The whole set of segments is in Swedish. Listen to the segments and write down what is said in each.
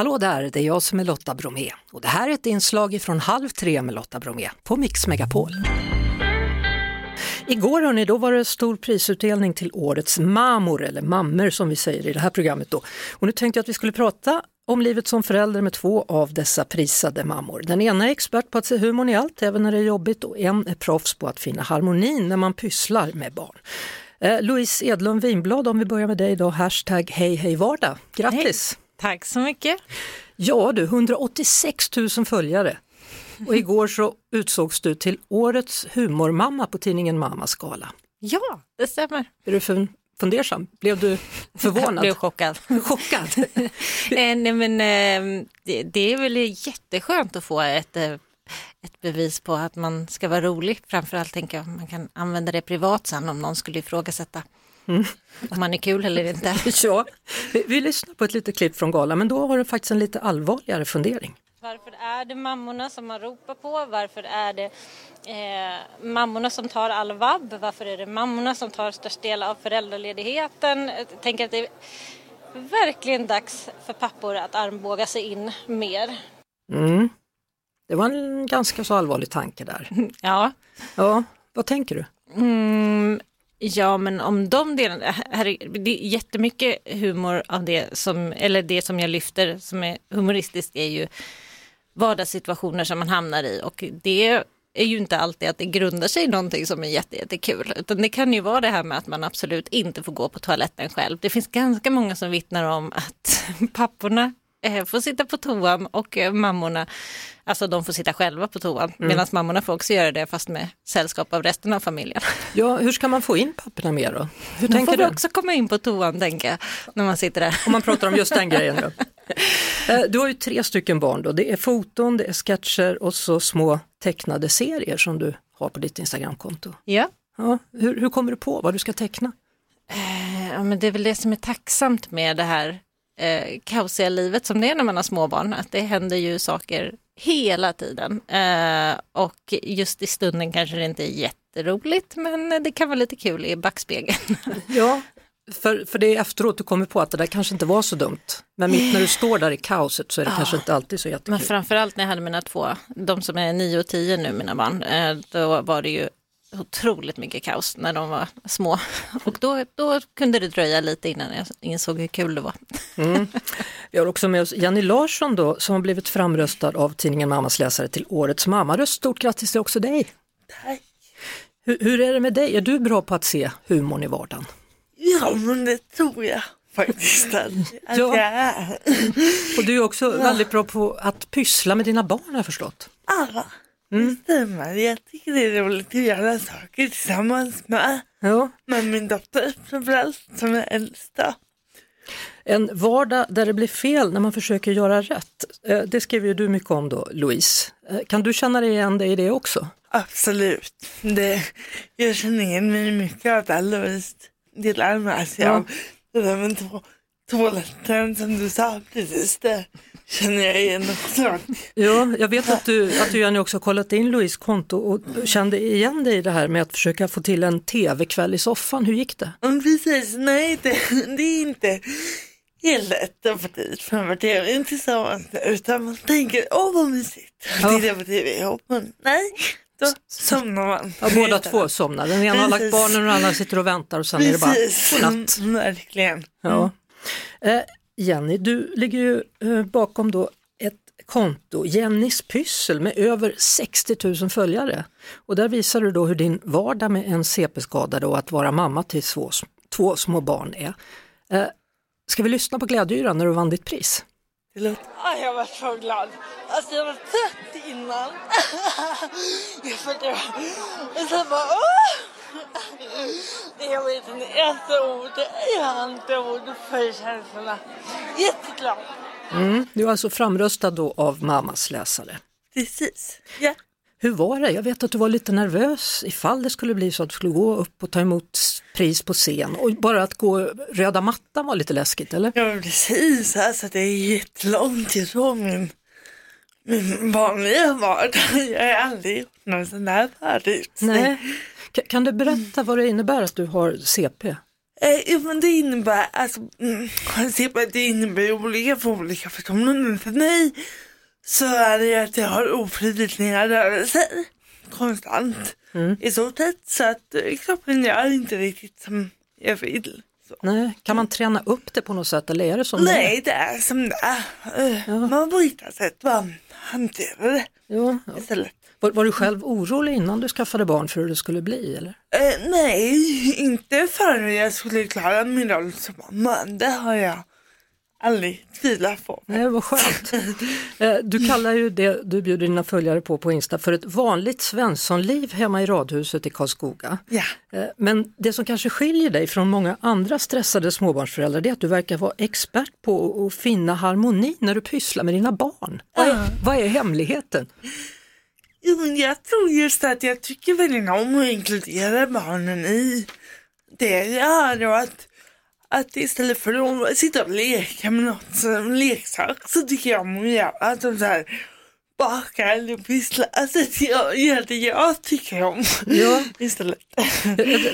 Hallå där, det är jag som är Lotta Bromé och det här är ett inslag från Halv tre med Lotta Bromé på Mix Megapol. Igår hörni, då var det stor prisutdelning till årets mammor, eller mammor som vi säger i det här programmet då. Och nu tänkte jag att vi skulle prata om livet som förälder med två av dessa prisade mammor. Den ena är expert på att se humorn i allt, även när det är jobbigt, och en är proffs på att finna harmonin när man pysslar med barn. Eh, Louise Edlund Winblad, om vi börjar med dig då, hashtag hej hej vardag. Grattis! Hej. Tack så mycket! Ja du, 186 000 följare. Och igår så utsågs du till årets humormamma på tidningen Mammas gala. Ja, det stämmer. Är du fundersam? Blev du förvånad? Jag blev chockad. chockad. Eh, nej, men, eh, det, det, är väl jätteskönt att få ett, eh, ett bevis på att man ska vara rolig. Framförallt tänker jag man kan använda det privat sen om någon skulle ifrågasätta mm. om man är kul eller inte. ja, vi, vi lyssnar på ett litet klipp från galan men då har du faktiskt en lite allvarligare fundering. Varför är det mammorna som man ropar på? Varför är det eh, mammorna som tar all vabb? Varför är det mammorna som tar störst del av föräldraledigheten? Jag tänker att det är verkligen dags för pappor att armbåga sig in mer. Mm. Det var en ganska så allvarlig tanke där. Ja. Ja, vad tänker du? Mm, ja men om de delarna, eh, här, det är jättemycket humor av det som, eller det som jag lyfter som är humoristiskt är ju vardagssituationer som man hamnar i och det är ju inte alltid att det grundar sig i någonting som är jättekul. Utan det kan ju vara det här med att man absolut inte får gå på toaletten själv. Det finns ganska många som vittnar om att papporna får sitta på toan och eh, mammorna, alltså de får sitta själva på toan. Mm. Medan mammorna får också göra det fast med sällskap av resten av familjen. Ja, hur ska man få in papporna mer då? Hur de tänker får du? också komma in på toan tänker jag, när man sitter där. Om man pratar om just den grejen då. Eh, du har ju tre stycken barn då. Det är foton, det är sketcher och så små tecknade serier som du har på ditt Instagramkonto. Ja. ja hur, hur kommer du på vad du ska teckna? Eh, ja, men det är väl det som är tacksamt med det här eh, kaosiga livet som det är när man har småbarn. Att det händer ju saker hela tiden. Eh, och just i stunden kanske det inte är jätteroligt men det kan vara lite kul i backspegeln. Ja, för, för det är efteråt du kommer på att det där kanske inte var så dumt. Men mitt när du står där i kaoset så är det ja. kanske inte alltid så jättekul. Men framförallt när jag hade mina två, de som är nio och tio nu, mina barn, eh, då var det ju otroligt mycket kaos när de var små. Och då, då kunde det dröja lite innan jag insåg hur kul det var. Mm. Vi har också med oss Jenny Larsson då, som har blivit framröstad av tidningen Mammas läsare till Årets mammaröst. Stort grattis till också dig! Tack! Hur, hur är det med dig? Är du bra på att se humorn i vardagen? Ja, men det tror jag faktiskt att, att ja. jag är. Och du är också ja. väldigt bra på att pyssla med dina barn har jag förstått. Ja, mm. det stämmer. Jag tycker det är roligt att göra saker tillsammans med, ja. med min dotter framförallt som är äldsta. En vardag där det blir fel när man försöker göra rätt. Eh, det skriver du mycket om då, Louise. Eh, kan du känna dig igen dig i det också? Absolut. Det, jag känner igen mig mycket av det, Louise delar med sig ja. av det där med toaletten som du sa precis, det känner jag igen också. Ja, jag vet att du, att du Jenny också kollat in Louise konto och kände igen dig i det här med att försöka få till en tv-kväll i soffan. Hur gick det? Mm, precis, nej det, det är inte helt lätt att få tid framför tv tillsammans utan man tänker åh vad mysigt att titta på tv ihop. Men nej, då somnar man. Ja, båda två somnar. Den ena har lagt barnen och den andra sitter och väntar och sen Precis. är det bara godnatt. Mm, verkligen. Ja. Eh, Jenny, du ligger ju eh, bakom då ett konto, Jennys pyssel med över 60 000 följare. Och där visar du då hur din vardag med en CP-skadad och att vara mamma till två, två små barn är. Eh, ska vi lyssna på glädjyran när du vann ditt pris? Det ah, jag var så glad. Alltså jag var trött innan. jag och sen bara åh! Jag vet inte ett ord. Inte ord för känslorna. Jätteglad. Mm, du är alltså framröstad då av mammas läsare. Precis, ja. Hur var det? Jag vet att du var lite nervös ifall det skulle bli så att du skulle gå upp och ta emot pris på scen och bara att gå röda mattan var lite läskigt eller? Ja precis, alltså det är jättelångt ifrån min, min vanliga vardag. Jag har aldrig gjort någon sån här förut. Nej. Kan du berätta vad det innebär att du har CP? Eh, men det innebär, alltså, mm, det innebär olika för olika personer. För mig så är det att jag har ofrivilliga rörelser konstant mm. i stort sett. Så att eh, kroppen gör inte riktigt som jag vill. Så. Nej, kan man träna upp det på något sätt eller är det som Nej, det är som det är. Eh, ja. Man får hitta sätt att hantera det ja, istället. Var, var, du själv orolig innan du skaffade barn för hur det skulle bli? Eller? Eh, nej, inte förrän jag skulle klara min roll som mamma. Det har jag aldrig tvivlat på. Nej, vad skönt. Eh, du kallar ju det du bjuder dina följare på på Insta för ett vanligt svenssonliv hemma i radhuset i Karlskoga. Ja. Eh, men det som kanske skiljer dig från många andra stressade småbarnsföräldrar är att du verkar vara expert på att finna harmoni när du pysslar med dina barn. Vad är, vad är hemligheten? Jo, jag tror just att jag tycker väldigt om att inkludera barnen i det jag gör. Att, att istället för att sitta och leka med något som leksak så tycker jag om att göra att de så här baka eller pyssla. Alltså jag gör det jag tycker om ja. istället.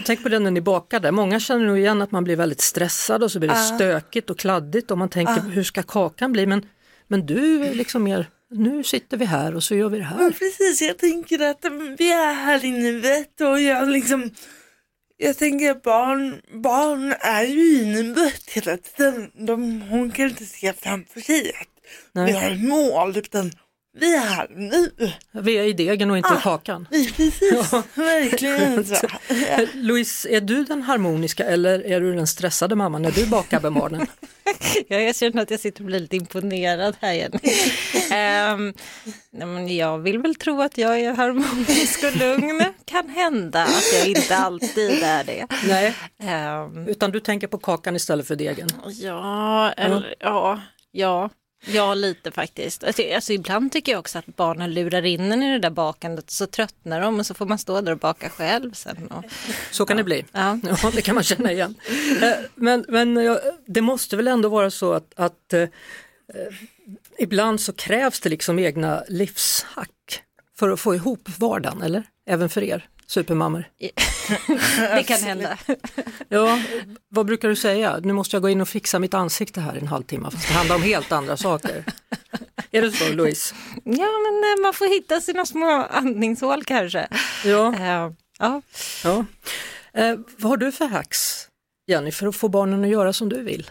Tänk på det när ni bakade. Många känner nog igen att man blir väldigt stressad och så blir det uh. stökigt och kladdigt och man tänker uh. hur ska kakan bli? Men, men du är liksom mer nu sitter vi här och så gör vi det här. Ja, precis, jag tänker att vi är här i nuet och jag liksom jag tänker att barn, barn är ju i nuet hela tiden. De, hon kan inte se framför sig att Nej. vi har ett mål utan vi är här nu. Vi är i degen och inte ah, i kakan. Precis, ja. verkligen så. Louise, är du den harmoniska eller är du den stressade mamman när du bakar med barnen? ja, jag känner att jag sitter och blir lite imponerad här igen. um, men jag vill väl tro att jag är harmonisk och lugn. Kan hända att jag inte alltid är det. Nej, um, utan du tänker på kakan istället för degen? Ja, eller, ja, ja. Ja, lite faktiskt. Alltså, alltså, ibland tycker jag också att barnen lurar in en i det där bakandet så tröttnar de och så får man stå där och baka själv sen. Och, så kan det bli. Ja. ja. det kan man känna igen. Eh, men, men det måste väl ändå vara så att, att eh, ibland så krävs det liksom egna livshack för att få ihop vardagen, eller? Även för er supermammor? Det kan hända. ja, vad brukar du säga? Nu måste jag gå in och fixa mitt ansikte här i en halvtimme, för det handlar om helt andra saker. Är det så Louise? Ja, men eh, man får hitta sina små andningshål kanske. Ja. Uh, ja. ja. Uh, vad har du för hacks, Jenny, för att få barnen att göra som du vill?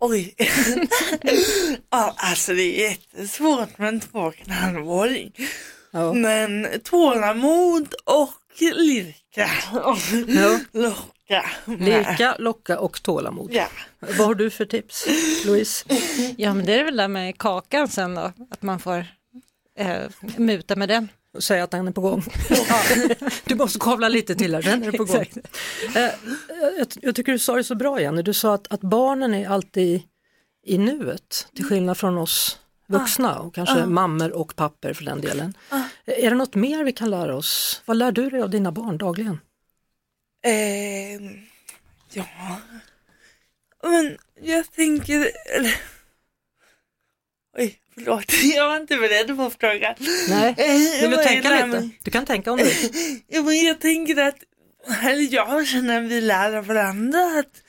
Oj, ja, alltså det är jättesvårt med en två och en halv åring. Ja. Men tålamod och lirka och ja. locka. Lirka, locka och tålamod. Ja. Vad har du för tips, Louise? Ja men det är väl det med kakan sen då, att man får eh, muta med den. Och säga att den är på gång. du måste kavla lite till här, sen är på gång. Eh, jag, jag, tycker du sa det så bra Jenny, du sa att, att barnen är alltid i nuet, till skillnad från oss vuxna och kanske uh. mammor och papper för den delen. Uh. Är det något mer vi kan lära oss? Vad lär du dig av dina barn dagligen? Eh, ja, men jag tänker, eller... Oj, förlåt, jag var inte beredd på frågan. Nej, eh, vill du tänka lite? Du kan tänka om du Ja, men jag tänker att, eller jag känner att vi lär av varandra att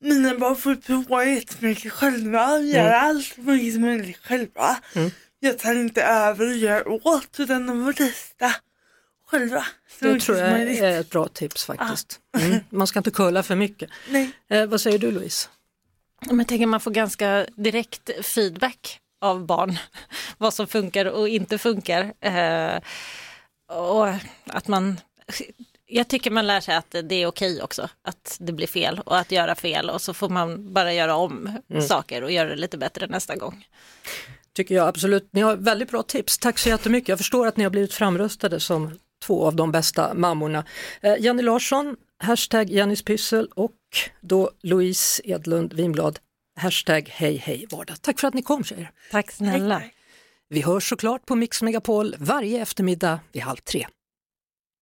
mina barn får prova jättemycket själva, göra mm. allt så mycket som möjligt själva. Mm. Jag tar inte över och gör åt utan de får testa själva. Det tror jag är ett bra tips faktiskt. Ah. Mm. Man ska inte kulla för mycket. Nej. Eh, vad säger du Louise? Jag tänker man får ganska direkt feedback av barn. Vad som funkar och inte funkar. Eh, och att man jag tycker man lär sig att det är okej också att det blir fel och att göra fel och så får man bara göra om mm. saker och göra det lite bättre nästa gång. Tycker jag absolut. Ni har väldigt bra tips. Tack så jättemycket. Jag förstår att ni har blivit framröstade som två av de bästa mammorna. Eh, Jenny Larsson, hashtag Jennys pyssel och då Louise Edlund Winblad, hashtag hej hej vardag. Tack för att ni kom tjejer. Tack snälla. Vi hörs såklart på Mix Megapol varje eftermiddag vid halv tre.